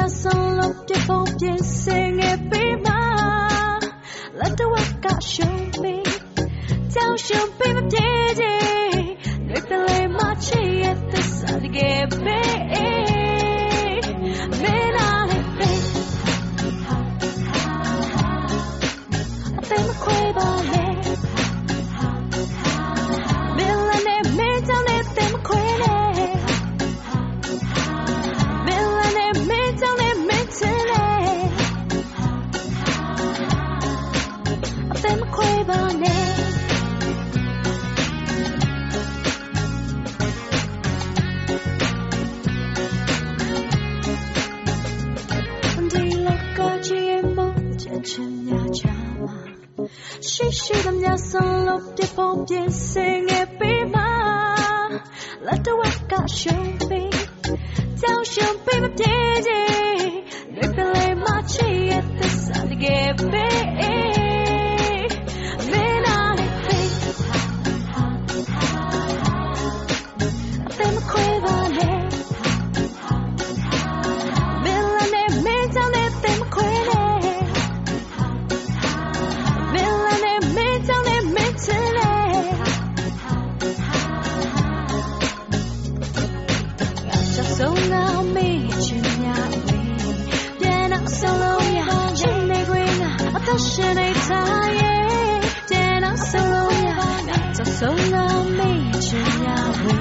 ရှိသမျှဆုံး Shi shi dam nya son lo de pom bien sing e pi ma Let the work got show be ကြောင်ရှင်ပေးမပြေချင်လွယ်ပလေမချစ်ရဲ့သစ္စာတကယ်ပဲမ a passion a tie then I'm solo ya just so now me chinya we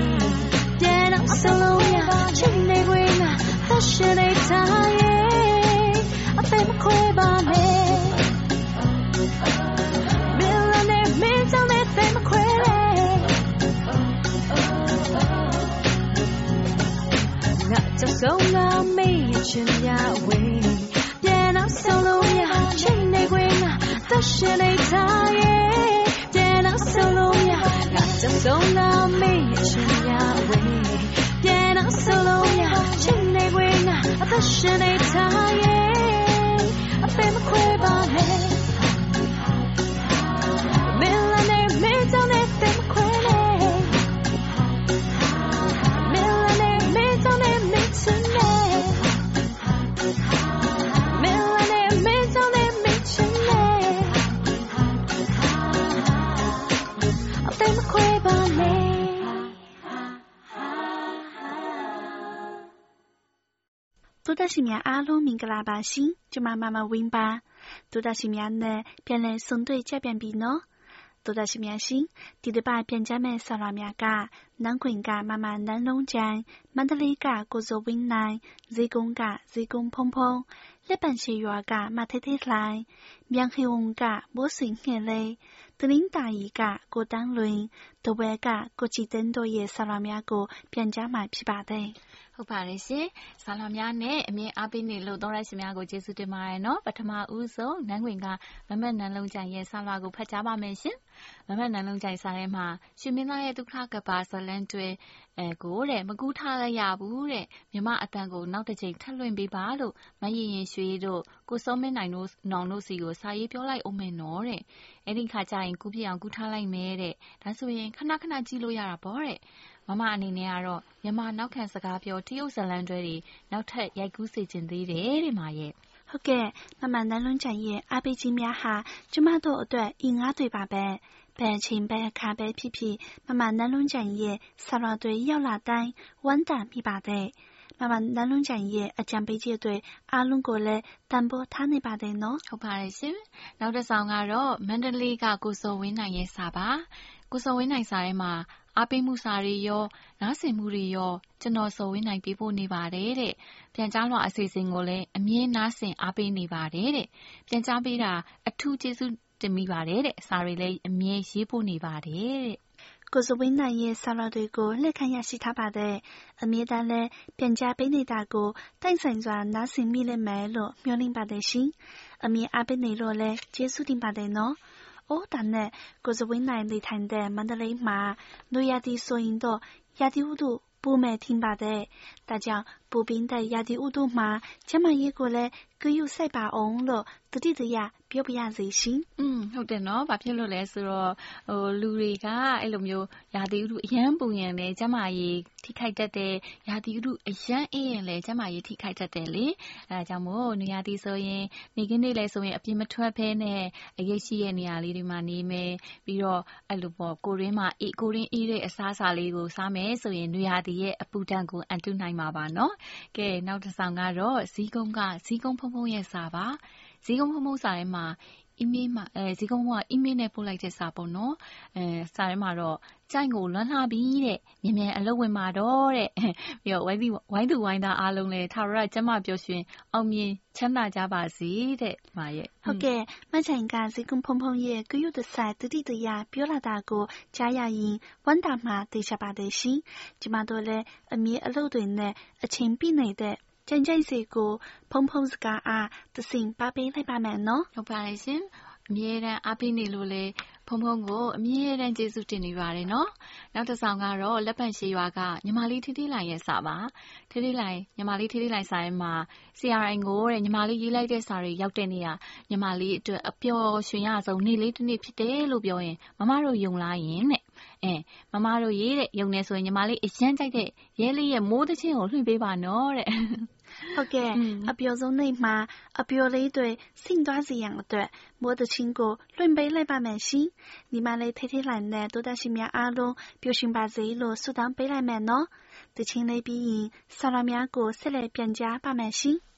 then I'm solo ya chine gwing a passion a tie a them kwe ba me Milane me down at them kwe ငါจะဆုံးငါမေ့ချင်ရဝေးပြန်တော့ဆုံးလို့ရချိန်နေခွင့်ငါ သက်ရှင်နေသားရဲ့ပြန်တော့ဆုံးလို့ရငါจะဆုံးငါမေ့ချင်ရဝေးပြန်တော့ဆုံးလို့ရချိန်နေခွင့်ငါသက်ရှင်နေသားရဲ့အပေမခွဲပါနဲ့ သားရှင်များအားလုံးမင်္ဂလာပါရှင်။ကျွန်မမမဝင်းပါ။တို့သားရှင်များနဲ့ပြန်လည်ဆုံတွေ့ကြပြန်ပြီနော်။တို့သားရှင်များရှင်ဒီတစ်ပတ်ပြန်ကြမဲ့ဆရာများကနန်းခွင်ကမမနန်းလုံးချန်မန္တလေးကကိုဇိုဝင်းနိုင်ဇေကုန်းကဇေကုန်းဖုံဖုံလက်ပံရှိရွာကမထေထေလှိုင်မြန်ခေဝုန်ကမိုးစင်ခဲ့လေတနင်္သာရီကကိုတန်းလွင်တဝဲကကိုချီတန်းတို့ရဲ့ဆရာများကိုပြန်ကြမှာဖြစ်ပါတယ်။ ဟုတ်ပါတယ်ရှင်။ဆာလာများနဲ့အမြင်အားပေးနေလို့သောရရှင်များကိုကျေးဇူးတင်ပါတယ်နော်။ပထမဦးဆုံးနန်းခွင်ကမမက်နန်းလုံးကြိုင်ရဲ့ဆာလာကိုဖတ်ကြားပါမယ်ရှင်။မမက်နန်းလုံးကြိုင်စာထဲမှာရွှေမင်းသားရဲ့ဒုက္ခကပ္ပဇလန်တွဲအဲကိုတဲ့မကူးထားလိုက်ရဘူးတဲ့မြမအတန်ကိုနောက်တစ်ချိန်ထပ်လွှင့်ပေးပါလို့မရရင်ရွှေတို့ကိုစောမင်းနိုင်တို့နောင်တို့စီကိုစာရေးပြောလိုက်အောင်မယ်နော်တဲ့။အဲ့ဒီခါကျရင်ကူးပြအောင်ကူးထားလိုက်မယ်တဲ့။ဒါဆိုရင်ခဏခဏကြည့်လို့ရတာပေါ့တဲ့။ မမအနေနဲ့ကတော့ မြန်မာနောက်ခံစကားပြော တရုတ်ဇလန်တွဲတွေ နောက်ထပ်ရိုက်ကူးစေချင်သေးတယ်တဲ့မရဲ့ ဟုတ်ကဲ့ မမနန်းလုံးချန်ရဲ့ အားပေးခြင်းများဟာ ကျမတို့အတွက် အင်အားတွေပါပဲ ဘယ်အချိန် ဘယ်အခါပဲဖြစ်ဖြစ် မမနန်းလုံးချန်ရဲ့ဆရာတွေရောက်လာတိုင်း ဝမ်းတာမိပါတယ် မမနန်းလုံးချန်ရဲ့ အကြံပေးချက်တွေ အားလုံးကိုလည်း တန်ဖိုးထားနေပါတယ်နော် ဟုတ်ပါတယ်ရှင် နောက်တစ်ဆောင်ကတော့ မန္တလေးက ကိုစောဝင်းနိုင်ရဲ့စာပါ ကိုစောဝင်းနိုင်စာထဲမှာ အားပေးမှုစာတွေရော နားဆင်မှုတွေရော ကျွန်တော်စော်ဝင်းနိုင် ပေးပို့နေပါတယ်တဲ့။ပြန်ကြားလွှာအစီအစဉ်ကိုလည်း အမြဲ နားဆင်အားပေးနေပါတယ်တဲ့။ပြန်ကြားပေးတာ အထူးကျေးဇူးတင်မိပါတယ်တဲ့။စာတွေလည်း အမြဲ ရေးပို့နေပါတယ်တဲ့။ကိုဇဝင်းနိုင်ရဲ့ စာလွှာတွေကို လက်ခံရရှိထားပါတယ်။အမြဲတမ်းလည်း ပြန်ကြားပေးနေတာကို တိုင်ဆိုင်စွာ နားဆင်မိလိမ့်မယ်လို့ မျှော်လင့်ပါတယ်ရှင်။အမြဲအားပေးနေလို့လည်း ကျေးဇူးတင်ပါတယ်နော်။ 哦，但呢，搿是云南内滩的曼德雷马，诺亚的索引的亚的乌度不买听吧的，大家ယ်ထင်ပါတယ်။ဒါကြောင့်ပူပြင်းတဲ့ရာသီဥတုမှာကျန်းမာရေးကိုလည်းဂရုစိုက်ပါဦးလို့သတိတရပြောပါရစေရှင်။อืมဟုတ်တယ်နော်။ဘာဖြစ်လို့လဲဆိုတော့လူတွေကအဲလိုမျိုးရာသီဥတုအရမ်းပူရင်လည်းကျန်းမာရေးထိခိုက်တတ်တယ်။ရာသီဥတုအရမ်းအေးရင်လည်းကျန်းမာရေးထိခိုက်တတ်တယ်လေ။အဲဒါကြောင့်မို့နွေရာသီဆိုရင်နေ့ခင်းနေ့လည်ဆိုရင်အပြင်မထွက်ဘဲနဲ့အရိပ်ရှိတဲ့နေရာလေးတွေမှာနေမယ်။ပြီးတော့ကိုယ်တွင်းအေးတဲ့အစားအစာလေးကိုစားမယ်ဆိုရင်နွေရာသီရဲ့အပူဒဏ်ကိုအန်တုနိုင်မှာပါနော်။ကဲနောက်တစောင်ကတော့ဇီးကုန်းကဇီးကုန်းဖုန်းဖုန်းရဲ့စာပါ။ဇီးကုန်းဖုန်းဖုန်းစာထဲမှာ အီးမေးလ်မှာဇီးကုန်းဖုန်းကအီးမေးလ်နဲ့ပို့လိုက်တဲ့စာပေါ့နော်။စာထဲမှာတော့“ကျိုက်ကိုလွမ်းလှပြီတဲ့။မြန်မြန်အလုပ်ဝင်ပါတော့တဲ့။ပြီးတော့ဝိုင်းသူဝိုင်းသားအားလုံးလည်းထာဝရကျန်းမာပျော်ရွှင်အောင်မြင်ချမ်းသာကြပါစေတဲ့။ဟုတ်ကဲ့။မချိုင်ကဇီးကုန်းဖုန်းဖုန်းရဲ့ဂရုတစိုက်သတိတရပြောလာတာကိုကြားရရင်ဝမ်းသာမှာသေချာပါတယ်ရှင်။ကျမတို့လည်းအမြဲအလုပ်တွေနဲ့အချိန်ပြည့်နေတဲ့ ကျန်ကျိုင်းစီကိုဖုန်းဖုန်းစကားအားတဆင့်ပါပေးလိုက်ပါမယ်နော်။ဟုတ်ပါတယ်ရှင်။အမြဲတမ်းအားပေးနေလို့လည်းဖုန်းဖုန်းကိုအမြဲတမ်းကျေးဇူးတင်နေပါတယ်နော်။နောက်တစ်ဆောင်ကတော့လက်ပံရှည်ရွာကညီမလေးထီးထီးလိုင်ရဲ့စာပါ။ထီးထီးလိုင်ညီမလေးထီးထီးလိုင်စာထဲမှာ CRI ကိုတဲ့ညီမလေးရေးလိုက်တဲ့စာတွေရောက်တဲ့နေ့ကညီမလေးအတွက်အပျော်ရွှင်ရဆုံးနေ့လေးတစ်နေ့ဖြစ်တယ်လို့ပြောရင်မမတို့ယုံလားယင်တဲ့။အဲမမတို့ရေးတဲ့ယုံနေဆိုရင်ညီမလေးအရန်ကြိုက်တဲ့ရဲလေးရဲ့မိုးသချင်းကိုလွှင့်ပေးပါနော်တဲ့။ ဟုတ်ကဲ့အပျော်ဆုံးနေ့မှာအပျော်လေးတွေဆင့်သွားစေရန်အတွက်မိုးသချင်းကိုလွှင့်ပေးလိုက်ပါမယ်ရှင်။ညီမလေးထေးထေးလှိုင်နဲ့တိုးတက်ရှင်များအားလုံးပျော်ရွှင်ပါစေလို့ဆုတောင်းပေးလိုက်မယ်နော်။သချင်းလေးပြီးရင်ဆရာများကိုဆက်လက်ပြန်ကြားပါမယ်ရှင်။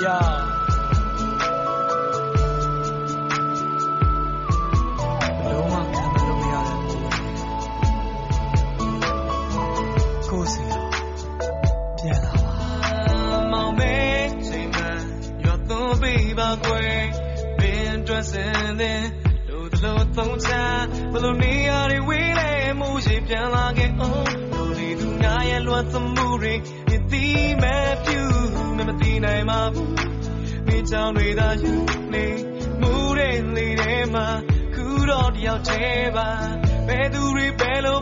要。 ကြောင်တွေသာယူနေမူတဲ့လေထဲမှာခုတော့တယောက်တည်းပါဘယ်သူတွေဘယ်လို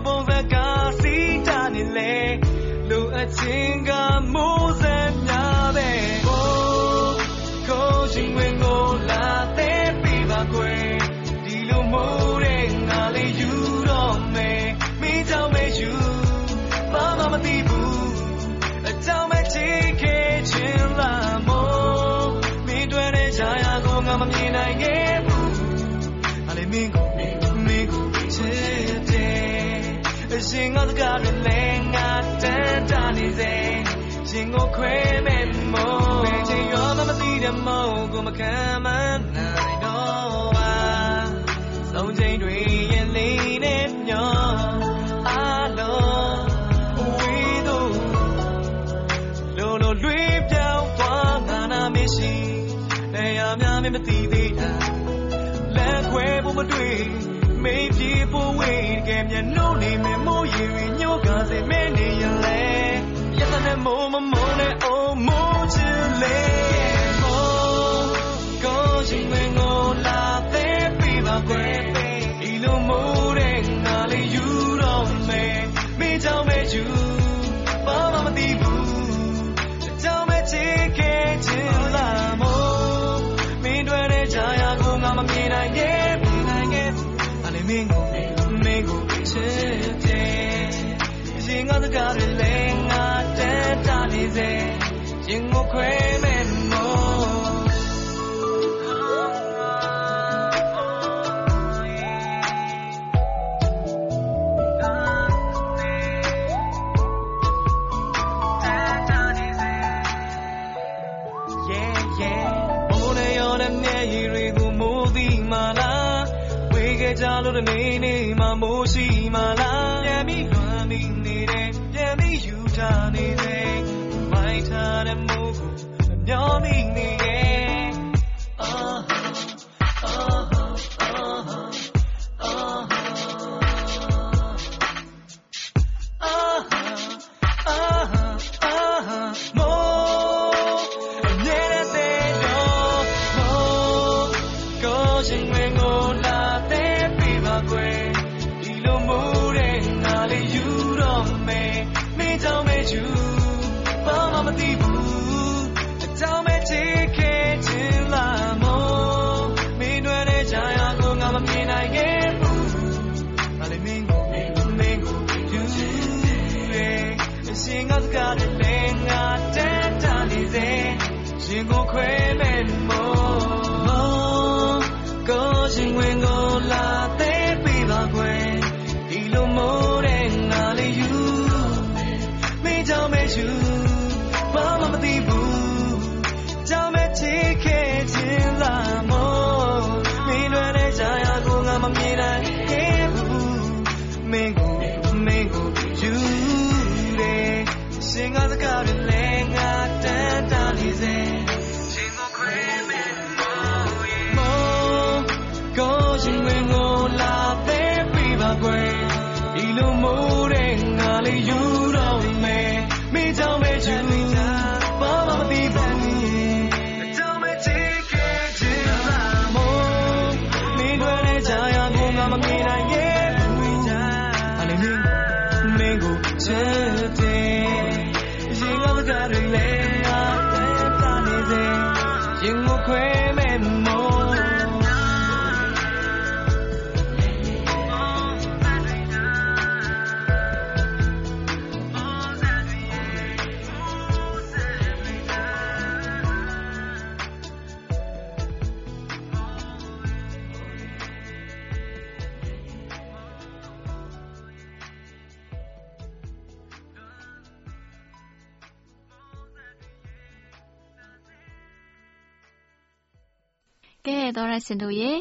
ကဲသောရရှင်တို့ရေ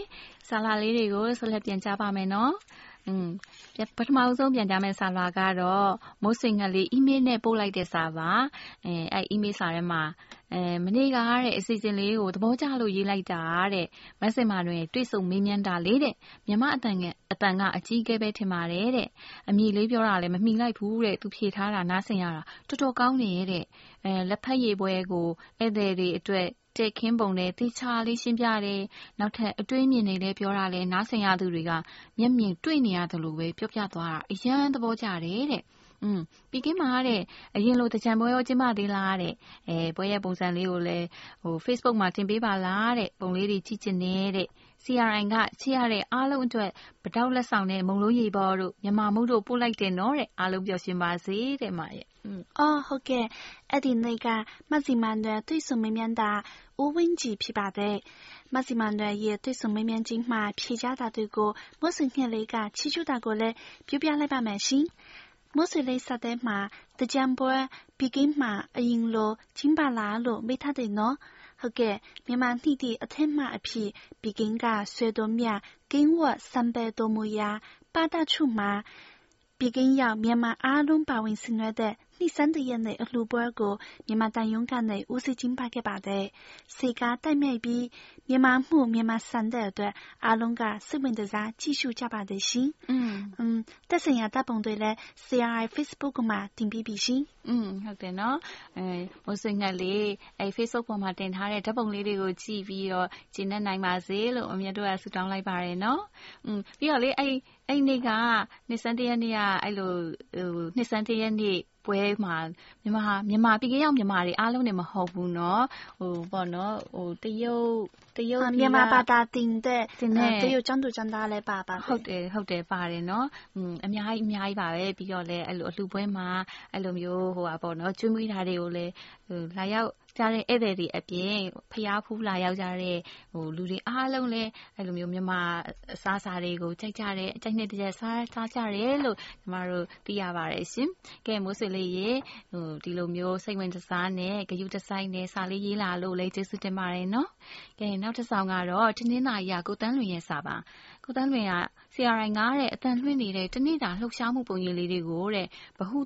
ဆာလာလေးတွေကိုဆက်လက်ပြန်ကြားပါမယ်နော်။อืมပထမဆုံးပြန်ကြားမယ့်ဆာလာကတော့မိုးစိန်ငက်လေး email နဲ့ပို့လိုက်တဲ့စာပါ။အဲအဲ့ email စာထဲမှာ အဲမနေ့ကတဲ့အစီအစဉ်လေးကိုသဘောကျလို့ရေးလိုက်တာတဲ့မက်ဆေ့မှာတွင်တွေ့ဆုံမေးမြန်းတာလေးတဲ့မြမအတန်ကအတန်ကအကြီးကဲပဲထင်ပါတယ်တဲ့အမိလေးပြောတာလည်းမမိလိုက်ဘူးတဲ့သူဖြေထားတာနားဆင်ရတာတော်တော်ကောင်းနေရဲ့တဲ့အဲလက်ဖက်ရည်ပွဲကိုဧည့်သည်တွေအတွက်တဲ့ခင်းပုံနဲ့တေချာလေးရှင်းပြတယ်နောက်ထပ်အတွေးမြင်နေလဲပြောတာလဲနားဆင်ရသူတွေကမျက်မြင်တွေ့နေရတယ်လို့ပဲပြောပြသွားတာအရန်သဘောကျတယ်တဲ့ อืมပီကင်းမှာတဲ့အရင်လိုတကြံပွဲရောကျင်းပသေးလားတဲ့အဲပွဲရဲ့ပုံစံလေးကိုလည်းဟို Facebook မှာတင်ပေးပါလားတဲ့ပုံလေးတွေကြည့်ချင်နေတဲ့ CRI ကချစ်ရတဲ့အားလုံးအတွက်ဗတောက်လက်ဆောင်နဲ့မုံလုံးရေပေါ်တို့မြမမုတ်တို့ပို့လိုက်တယ်နော်တဲ့အားလုံးပျော်ရွှင်ပါစေတဲ့မရဲ့哦，好嘅，一定那个马西曼的对手妹妹的无问题批吧的，马西曼的也对手妹妹今嘛批家大对过，我身边那个七九大过来，表表来把满心。我是来啥的嘛？的江波毕竟嘛，银路金巴拉路没他的喏。好嘅，明晚弟弟一天嘛一批，毕竟个水多面，跟我三百多亩呀，八大处嘛。毕竟要မြန်မာအားလုံးပါဝင်ဆင် 第三的眼内鲁布尔国မြန်မာ တန်ရုံးကနေဦးစီးကျင်းပခဲ့ပါတယ်။စေကားတိုက်မြိုက်ပြီးမြန်မာမှုမြန်မာစံတဲ့အတွက်အားလုံးကစိတ်ဝင်တစားကြည့်ရှုကြပါတယ်ရှင်။嗯嗯，တက်ဆိုင်ရာတပ်ပုံတွေလည်း CRI Facebook မှာတင်ပြပြီရှင်။嗯ဟုတ်တယ်နော်။အဲမိုးစိတ်နဲ့လေအဲ Facebook ပေါ်မှာတင်ထားတဲ့ဓာတ်ပုံလေးတွေကိုကြည့်ပြီးတော့ဂျင်းနဲ့နိုင်ပါစေလို့အမြတ်တို့ကဆုတောင်းလိုက်ပါတယ်နော်။อืมပြီးတော့လေအဲအဲ့နေ့ကနှစ်စန်းတရက်နေ့ကအဲ့လိုဟိုနှစ်စန်းတရက်နေ့ ပွဲမှာမြန်မာပြည်ကရောက် မြန်မာတွေအားလုံးတင် မဟုတ်ဘူး တရုတ်တရုတ်။ပြည်ကမြန်မာဘာသာတင်တဲ့တင်တဲ့တရုတ်ကျန်းသူကျန်းသားလည်းပါပါဟုတ်တယ်ဟုတ်တယ်ပါတယ်နော်อืมအများကြီးအများကြီးပါပဲပြီးတော့လည်းအဲ့လိုအလှပွဲမှာအဲ့လိုမျိုးဟိုပါပေါ့နော်ကျွေးမွေးတာတွေကိုလည်းဟိုလာရောက်ကြတဲ့ဧည့်သည်တွေအပြင်ဖျားဖူးလာရောက်ကြတဲ့ဟိုလူတွေအားလုံးလည်းအဲ့လိုမျိုးမြန်မာအစားအစာတွေကိုကြိုက်ကြတယ်အကြိုက်နဲ့တကြစားစားကြတယ်လို့ကျမတို့သိရပါတယ်ရှင်ကဲမိုးဆွေလေးရေဟိုဒီလိုမျိုးစိတ်ဝင်စားနဲ့ဂယုတဆိုင်နဲ့စာလေးရေးလာလို့လည်းကျေးဇူးတင်ပါတယ်နော်ကဲနောက်တစ်ဆောင်ကတော့တင်းနှင်းနာရီကကိုတန်းလွင်ရဲ့စာပါကိုတန်းလွင်ကဆရာရိုင်ကတဲ့အတန်လွှင့်နေတဲ့တနေ့တာလှုပ်ရှားမှုပုံရိပ်လေးတွေကိုတဲ့ဗဟု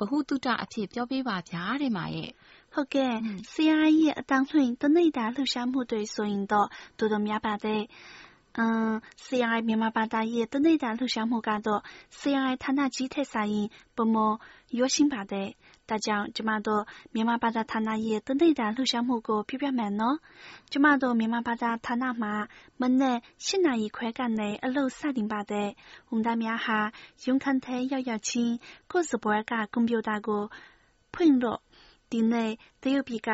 ဗဟုတုတအဖြစ်ပြောပေးပါဗျာတဲ့မာရဲ့ဟုတ်ကဲ့ဆရာကြီးရဲ့အတန်လွှင့်တနေ့တာလှုပ်ရှားမှုတွေဆိုရင်တော့တော်တော်များပါတယ်嗯，CI မြန်မာဘာသာရဲ့တနေ့တာလှုပ်ရှားမှုကတော့ CI ဌာနကြီးထက်ဆိုင်ပုံမရောရှင်းပါတယ်။ ဒါကြောင့် ကျမတို့ မြန်မာဘာသာဌာနရဲ့ တနေ့တာလှုပ်ရှားမှုကို ပြပြမယ်နော်။ကျမတို့ မြန်မာဘာသာဌာနမှာ မနေ့၈နာရီခွဲကနေ အလုပ်စတင်ပါတယ်။ဝန်ထမ်းများဟာ ရုံးခန်းထဲရောက်ရောက်ချင်း ကိုယ့်စပွဲက ကွန်ပျူတာကို ဖွင့်လို့ ဒီနေ့ တရုတ်ပြည်က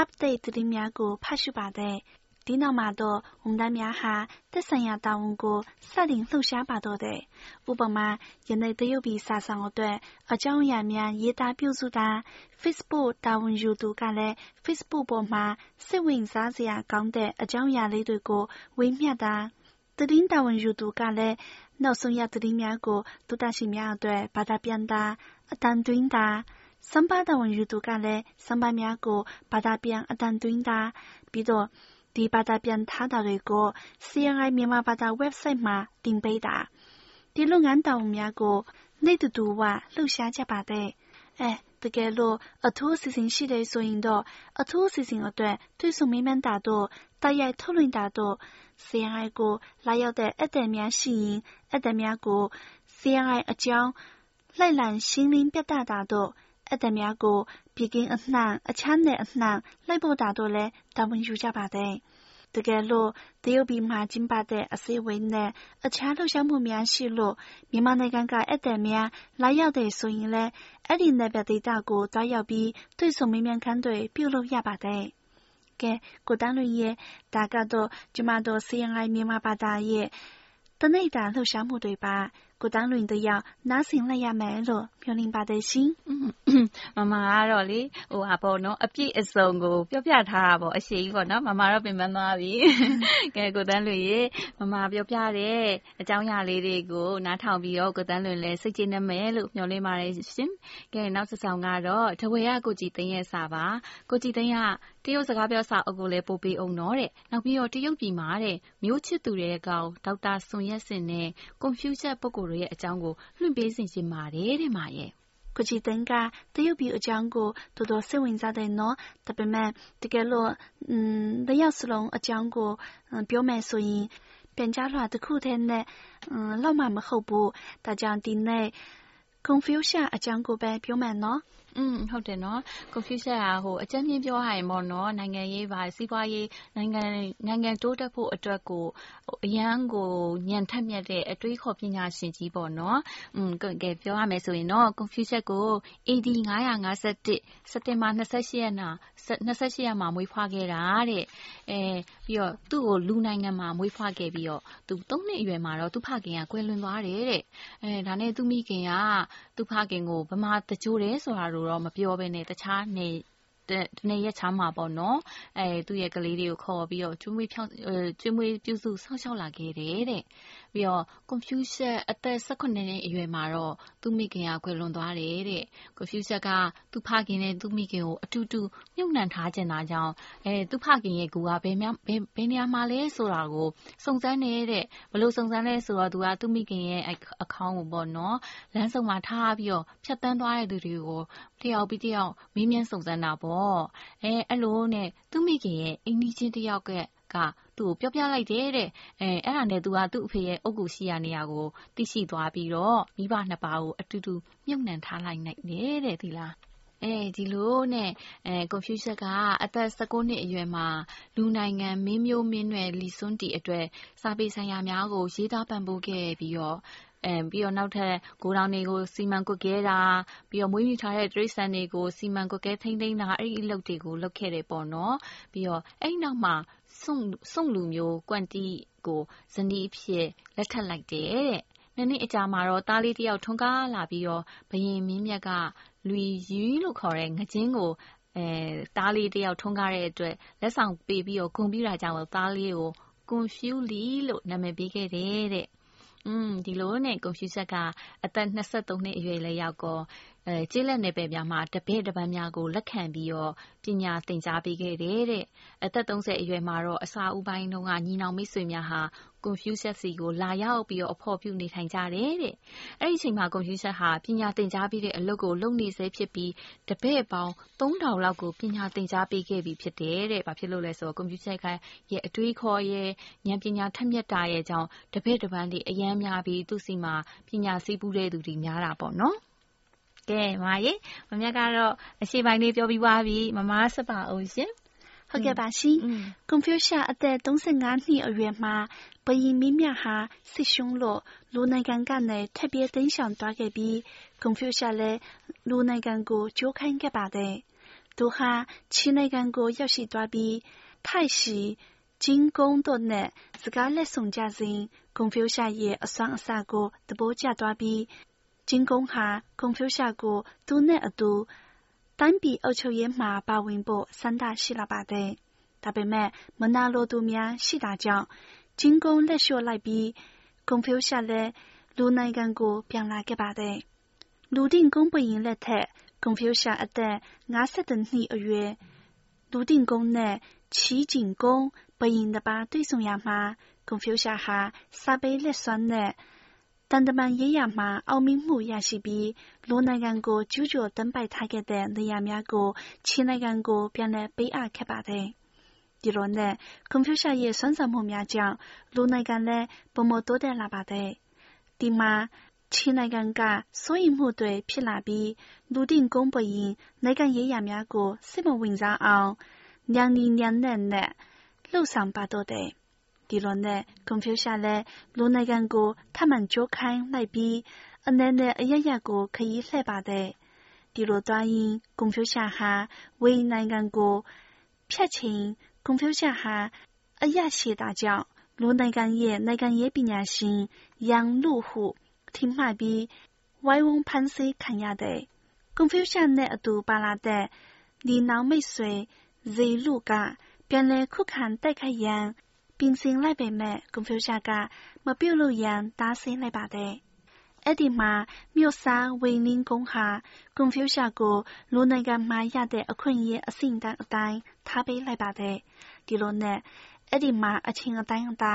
update သတင်းများကို ဖတ်ရှုပါတယ်။ ဒီနောက်မှာတော့ဝန်ထမ်းများဟာသက်ဆိုင်ရာတာဝန်ကိုစတင်လှုပ်ရှားပါတော့တယ်။ဥပမာယနေ့တရုတ်ပြည်စာဆောင်အတွက်အကြောင်းအရာများရေးသားပြုစုတာ Facebook တာဝန်ယူသူကလည်း Facebook ပေါ်မှာစိတ်ဝင်စားစရာကောင်းတဲ့အကြောင်းအရာလေးတွေကိုဝေမျှတာသတင်းတာဝန်ယူသူကလည်းနောက်ဆုံးရသတင်းများကိုသူတရှိများအတွက်ဘာသာပြန်တာအတန်သွင်းတာစံပါတာဝန် ယူသူကလည်းစံပါများကိုဘာသာပြန်အတန်သွင်းတာပြီးတော့ဒီဘာသာပြန်ထားတာတွေကို CNI မြန်မာဘာသာ website မှာတင်ပေးတာဒီလုပ်ငန်းတောင်များကိုနေတူတူဝလှုပ်ရှားကြပါတယ်အဲတကယ်လို့အထူးအစီအစဉ်ရှိတယ်ဆိုရင်တော့အထူးအစီအစဉ်အတွက်တွေ့ဆုံမေးမြန်းတာတို့တိုက်ရိုက်ထုတ်လွှင့်တာတို့ CNI ကိုလာရောက်တဲ့အသက်များရှိရင်အသက်များကို CNI အကြောင်းလိုက်လံရှင်းလင်းပြသတာတို့အသက်များကိုပြည်ကင်းအနှံ့အခြားနယ်အနှံ့လိုက်ပို့တာတို့လည်းတာဝန်ယူကြပါတယ်။ တကယ်လို့တရုတ်ပြည်မှာကျင်းပတဲ့အစည်းအဝေးနဲ့အခြားလှုပ်ရှားမှုများရှိလို့မြန်မာနိုင်ငံကဧည့်သည်များလာရောက်တယ်ဆိုရင်လည်းအဲ့ဒီနယ်ပယ်ဒေသကိုသွားရောက်ပြီးတွေ့ဆုံမေးမြန်းခန်းတွေပြုလုပ်ရပါတယ်။ကဲကိုတန်းလွင်ရဲ့ဒါကတော့ကျမတို့ CNI မြန်မာဘာသာရဲ့တနေ့တာလှုပ်ရှားမှုတွေပါ ကိုတန်းလွင်တယောက်နားဆင်လိုက်ရမယ်လို့မျှော်လင့်ပါတယ်ရှင်။မမကတော့လေဟိုဟာပေါ့နော်အပြည့်အစုံကိုပြောပြထားတာပေါ့အရှိကြီးပေါ့နော်မမတော့ပင်ပန်းသွားပြီ။ကဲကိုတန်းလွင်ရေမမပြောပြတဲ့အကြောင်းအရာလေးတွေကိုနားထောင်ပြီးတော့ကိုတန်းလွင်လည်းစိတ်ကျေနပ်မယ်လို့မျှော်လင့်ပါတယ်ရှင်။ကဲနောက်တစ်ဆောင်ကတော့တဝေရကိုကြည်သိန်းရဲ့စာပါ။ကိုကြည်သိန်းကတရုတ်စကားပြောစာအုပ်ကိုလည်းပို့ပေးအောင်နော်တဲ့။နောက်ပြီးတော့တရုတ်ပြည်မှာတဲ့မျိုးချစ်သူတဲ့ကောင်ဒေါက်တာဆွန်ရက်စင်နဲ့ကွန်ဖျူးချက်ပုဂ္ဂိုလ်တွေရဲ့အကြောင်းကို လွှင့်ပေးစေချင်ပါတယ်တဲ့မာရဲ့။ကိုကြည်သိန်းကတရုတ်ပြည်အကြောင်းကို တော်တော်စိတ်ဝင်စားတယ်နော်။ဒါပေမဲ့ တကယ်လို့ နှစ်ယောက်စလုံးအကြောင်းကို ပြောမယ်ဆိုရင် ပြန်ကြားလွှာတခုတည်းနဲ့ လောက်မှမဟုတ်ဘူး။ဒါကြောင့် ဒီနေ့ Confucius အကြောင်းကိုပဲ ပြောမယ်နော်။ อืมဟုတ်တယ်နော် Confucius ကဟိုအကြမ်းမြင့်ပြောရရင်ပေါ့နော်နိုင်ငံရေးပါစီးပွားရေးနိုင်ငံနိုင်ငံတိုးတက်ဖို့အတွက်ကိုအရန်ကိုညံထက်မြက်တဲ့အတွေးခေါ်ပညာရှင်ကြီးပေါ့နော်อืมကဲပြောရမယ်ဆိုရင်တော့ Confucius ကို AD 951စက်တင်ဘာ28ရက်နာ28ရက်မှာမွေးဖွားခဲ့တာတဲ့အဲပြီးတော့သူ့ကိုလူနိုင်ငံမှာမွေးဖွားခဲ့ပြီးတော့သူ3နှစ်အရွယ်မှာတော့သူ့ဖခင်ကကွယ်လွန်သွားတယ်တဲ့အဲဒါနဲ့သူ့မိခင်ကသူ့ဖခင်ကိုဗမာတကြိုတယ်ဆိုတာ ့လို့တော့မပြောဘဲနဲ့တခြားနေတနေ့ရက်ချားမှာပေါ့နော်အဲသူ့ရဲ့ကလေးတွေကိုခေါ်ပြီးတော့ကျွေးမွေးဖြောင်းကျွေးမွေးပြုစုဆောက်ရှောက်လာခဲ့တယ်တဲ့ ပြီးတော့ Confucius အသက်18နှစ်အရွယ်မှာတော့ သူ့မိခင်ကခွဲလွန်သွားတယ်တဲ့ Confucius ကသူ့ဖခင်နဲ့ သူ့မိခင်ကို အတူတူ မြုပ်နှံထားခြင်းသားကြောင့်အဲသူ့ဖခင်ရဲ့ကူကဘယ်များဘယ်ဘယ်နေရာမှာလဲဆိုတာကို စုံစမ်းနေတဲ့ဘလို့စုံစမ်းလဲဆိုတော့ သူက သူ့မိခင်ရဲ့အခေါင်းကိုပေါ့နော်လမ်းဆုံမှာထားပြီးတော့ ဖြတ်တန်းသွားတဲ့သူတွေကို တယောက်ပြီးတယောက် မေးမြန်းစုံစမ်းတာပေါ့ အဲအဲ့လိုနဲ့ သူ့မိခင်ရဲ့ အိမ်နီးချင်းတယောက်ကက သူ့ကိုပြောပြလိုက်တယ်တဲ့အဲအဲ့ဒါနဲ့သူကသူ့အဖေရဲ့အုတ်ကူရှိရနေရကိုသိရှိသွားပြီးတော့မိဘနှစ်ပါးကိုအတူတူမြုပ်နှံထားလိုက်နိုင်တယ်တဲ့ဒီလားအဲဒီလိုနဲ့အဲကွန်ဖျူးရှပ်ကအသက်19နှစ်အရွယ်မှာလူနိုင်ငံမင်းမျိုးမင်းနွယ်လီစွန်းတီအတွက်စာပေဆိုင်ရာများကိုရေးသားပံ့ပိုးခဲ့ပြီးတော့အဲပြီးတော့နောက်ထပ်ဂိုဒေါင်တွေကိုစီမံကွပ်ကဲတာပြီးတော့မွေးမြူထားတဲ့တိရစ္ဆာန်တွေကိုစီမံကွပ်ကဲထိန်းသိမ်းတာအဲ့ဒီအလုပ်တွေကိုလုပ်ခဲ့တယ်ပေါ့နော်ပြီးတော့အဲ့နောက်မှာ စွန့်လူမျိုးကွမ်တီကိုဇနီးအဖြစ်လက်ထပ်လိုက်တယ်တဲ့။နှစ်နှစ်အကြာမှာတော့သားလေးတယောက်ထွန်းကားလာပြီးတော့ဘုရင်မင်းမြတ်ကလွီရီလို့ခေါ်တဲ့ငါးခြင်းကိုသားလေးတယောက်ထွန်းကားတဲ့အတွက်လက်ဆောင်ပေးပြီးတော့ဂုဏ်ပြုတာကြောင့်သားလေးကိုကွန်ဖျူးလီလို့နာမည်ပေးခဲ့တယ်တဲ့อืมဒီလိုနဲ့ကွန်ဖျူးချက်ကအသက်23နှစ်အရွယ်လည်းရောက်ကောအဲ ကျေးလက်နယ်ပယ်များမှာ တပည့်တပန်းများကို လက်ခံပြီးတော့ ပညာသင်ကြားပေးခဲ့တယ်တဲ့ အသက်30အရွယ်မှာတော့ အစာဥပိုင်းတုန်းက ညီနောင်မိတ်ဆွေများဟာ Confucius စီကို လာရောက်ပြီးတော့ အဖော်ပြုနေထိုင်ကြတယ်တဲ့။အဲ့ဒီအချိန်မှာ Confucius ဟာ ပညာသင်ကြားပေးတဲ့ အလုပ်ကို လုပ်နေဆဲဖြစ်ပြီး တပည့်ပေါင်း3000လောက်ကို ပညာသင်ကြားပေးခဲ့ပြီ ဖြစ်တယ်တဲ့။ဘာဖြစ်လို့လဲဆိုတော့ Confucius ရဲ့ အတွေးအခေါ်ရဲ့ဉာဏ်ပညာထက်မြက်တာရဲ့ကြောင့် တပည့်တပန်းတွေ အရမ်းများပြီး သူ့ဆီမှာ ပညာစည်းပူးတဲ့သူတွေ များတာပေါ့နော်။ ကဲမမရေမမြတ်ကတော့အရှိပိုင်းလေးပြောပြီးသွားပြီမမဆက်ပါအောင်ရှင်ဟုတ်ကဲ့ပါရှင်။ Confucius အသက်35နှစ်အရွယ်မှာဘုရင်မင်းမြတ်ဟာစစ်ရှုံးလို့လူနိုင်ငံကနေထွက်ပြေးတိမ်းရှောင်သွားခဲ့ပြီး Confucius လည်းလူနိုင်ငံကိုကြိုးခိုင်းခဲ့ပါတယ်။သူဟာချင်းနိုင်ငံကိုရောက်ရှိသွားပြီး太史金公တို့နဲ့စကားလက်ဆောင်ကြစဉ် Confucius ရဲ့အစွမ်းအစကိုသဘောကျသွားပြီး 金工哈、孔丘峡谷、都内阿都，单比二球野马巴文博三大希腊巴的。大北麦蒙纳罗多面西大将，金工来学来比，孔丘峡嘞路内干过变拉个巴的。路顶公不赢来台，孔丘峡一带牙色等你二月，路顶公呢齐景公不赢的把对送亚马，孔丘峡哈沙贝勒酸呢。 လက်စွမ်းနဲ့တန်တမန်ရေးရာမှာ အောင်မြင်မှုရရှိပြီး လူနိုင်ငံကို ကျူးကျော်သိမ်းပိုက်ထားခဲ့တဲ့ နေရာများကို ချင်းနိုင်ငံကို ပြန်လည်ပေးအပ်ခဲ့ပါတယ်။ဒီလိုနဲ့ ကွန်ဖျူရှာရဲ့ စွမ်းဆောင်မှုများကြောင့် လူနိုင်ငံလည်းပုံမတိုးတက်လာပါတယ်။ဒီမှာ ချင်းနိုင်ငံက စိုးရိမ်မှုတွေ ဖြစ်လာပြီး လူ定公ဘုရင် နိုင်ငံရေးရာများကို စိတ်မဝင်စားအောင်ညံနီညံနဲ့နဲ့လှုပ်ဆောင်ပါတော့တယ်။ ဒီလိုနဲ့ကွန်ဖျူရှာလည်းလူနိုင်ငံကိုထပ်မံကြိုးခိုင်းလိုက်ပြီးအနေနဲ့အရရကိုခရီးလှည့်ပါတယ်။ဒီလိုသွားရင်ကွန်ဖျူရှာဟာဝေနိုင်ငံကိုဖြတ်ချိန်ကွန်ဖျူရှာဟာအရရှိတာကြောင့်လူနိုင်ငံရဲ့နိုင်ငံရေးပညာရှင်ရန်လူဟုထင်မှတ်ပြီးဝိုင်းဝန်းဖမ်းဆီးခံရ တယ်။ကွန်ဖျူရှာနဲ့အတူပါလာတဲ့ဒီနောက်မိတ်ဆွေဇေလူကပြန်လည်ခုခံတိုက်ခိုက်ရန်ပြင်ဆင်လိုက်ပေမဲ့ ကွန်ဖျူရှာက မပြုတ်လို့ရန် တားဆီးလိုက်ပါတယ်။အဲ့ဒီမှာ မြို့စားဝေနင်းကုန်းဟာ ကွန်ဖျူရှာကို လူနိုင်ငံမှာရတဲ့ အခွင့်အရေး အဆင့်တန်းအတိုင်း ထားပေးလိုက်ပါတယ်။ဒီလိုနဲ့ အဲ့ဒီမှာ အချင်းအတိုင်းအတာ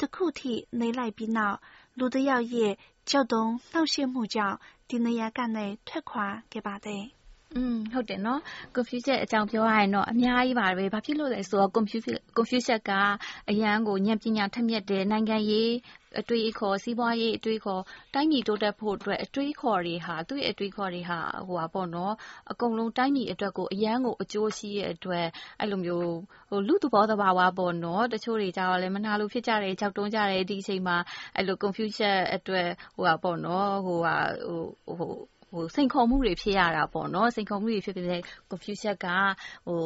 တခုထိ နေလိုက်ပြီးနောက် လူတယောက်ရဲ့ကြောက်တုံးနှောက်ယှက်မှုကြောင့် ဒီနေရာကနေ ထွက်ခွာခဲ့ပါတယ်။ อืมဟုတ်တယ်နော် Confucius အကြောင်းပြောရရင်တော့အများကြီးပါပဲဘာဖြစ်လို့လဲဆိုတော့ Confucius Confucius ကအရန်ကိုဉာဏ်ပညာထက်မြက်တဲ့နိုင်ငံရေးအတွေ့အခေါ်စီးပွားရေးအတွေ့အခေါ်တိုင်းပြည်တိုးတက်ဖို့အတွက်အတွေ့အခေါ်တွေဟာသူ့ရဲ့အတွေ့အခေါ်တွေဟာဟိုပါပေါ့နော်အကုန်လုံးတိုင်းပြည်အတွက်ကိုအရန်ကိုအကျိုးရှိတဲ့အတွက်အဲ့လိုမျိုးဟိုလူသဘောတဘာဝပေါ့နော်တချို့တွေကြတော့လည်းမနာလို့ဖြစ်ကြတယ်ကြောက်တုံးကြတယ်ဒီအချိန်မှာအဲ့လို Confucius အတွက်ဟိုပါပေါ့နော်ဟိုဟာဟိုဟိုဟို စိန်ခေါ်မှုတွေ ဖြစ်ရတာပေါ့နော်စိန်ခေါ်မှုတွေ ဖြစ်ပြီးတဲ့ Confucius ကဟို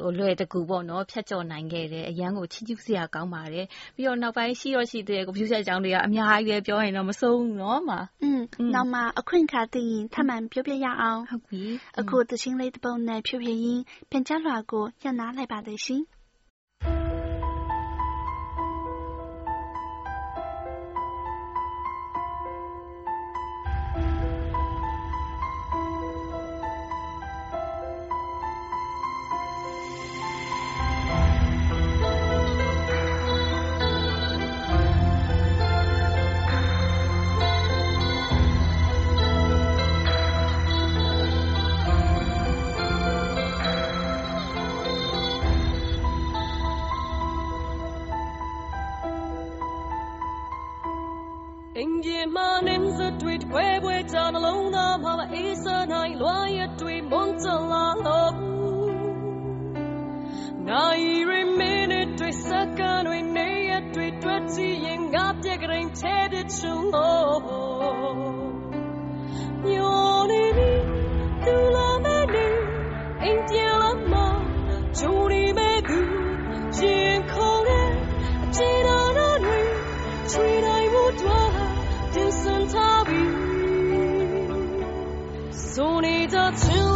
ဟိုလွယ်တကူပေါ့နော်ဖြတ်ကျော်နိုင်ခဲ့တယ် အရန်ကို ချီးကျူးစရာ ကောင်းပါတယ် ပြီးတော့ နောက်ပိုင်း ရှိတော့ရှိတဲ့ Confucius အကြောင်းတွေက အများကြီးပဲပြောရင်တော့ မဆုံးဘူးနော်မှာอืมနောက်မှ အခွင့်အခါသိရင် ထပ်မံပြောပြရအောင်ဟုတ်ပြီအခုသချင်းလေးတစ်ပုဒ်နဲ့ ဖြည့်ဖြည့်ရင်း ပြန်ကြလွှာကိုညှနာလိုက်ပါတယ်ရှင် ကြီးမှနင်းစတွေ့ပွဲပွဲကြနှလုံးသားမှာအေးစနိုင်လွားရတွေ့မွန်စလာလို့နိုင်ရီမင်းတွေ့စကန်ဝင်နေရတွေ့တွေ့ကြည့်ရင်ငါပြကြရင်ချဲတဲ့ချုံလို့ 送你的情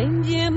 连接